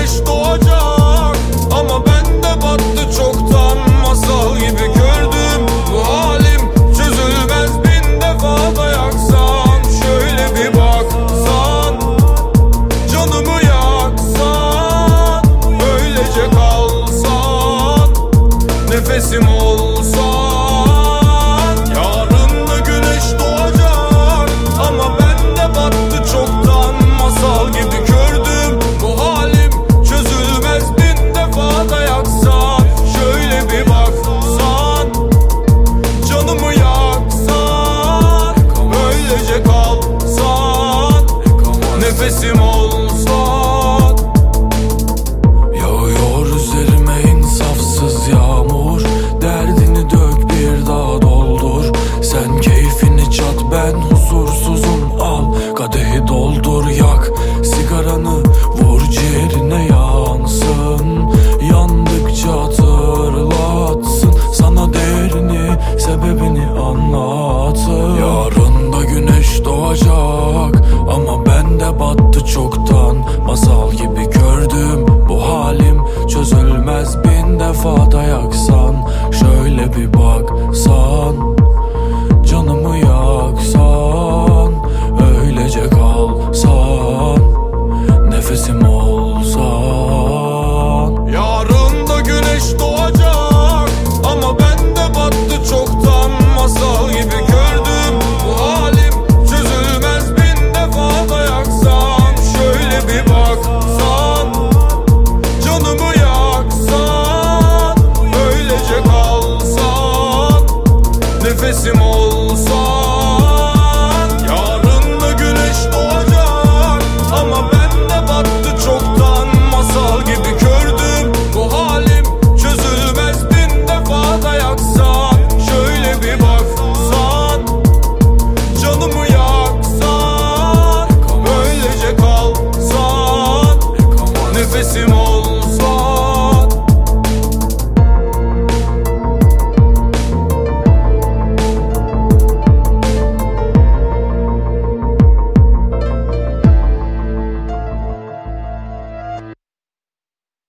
güneş doğacak. Ama ben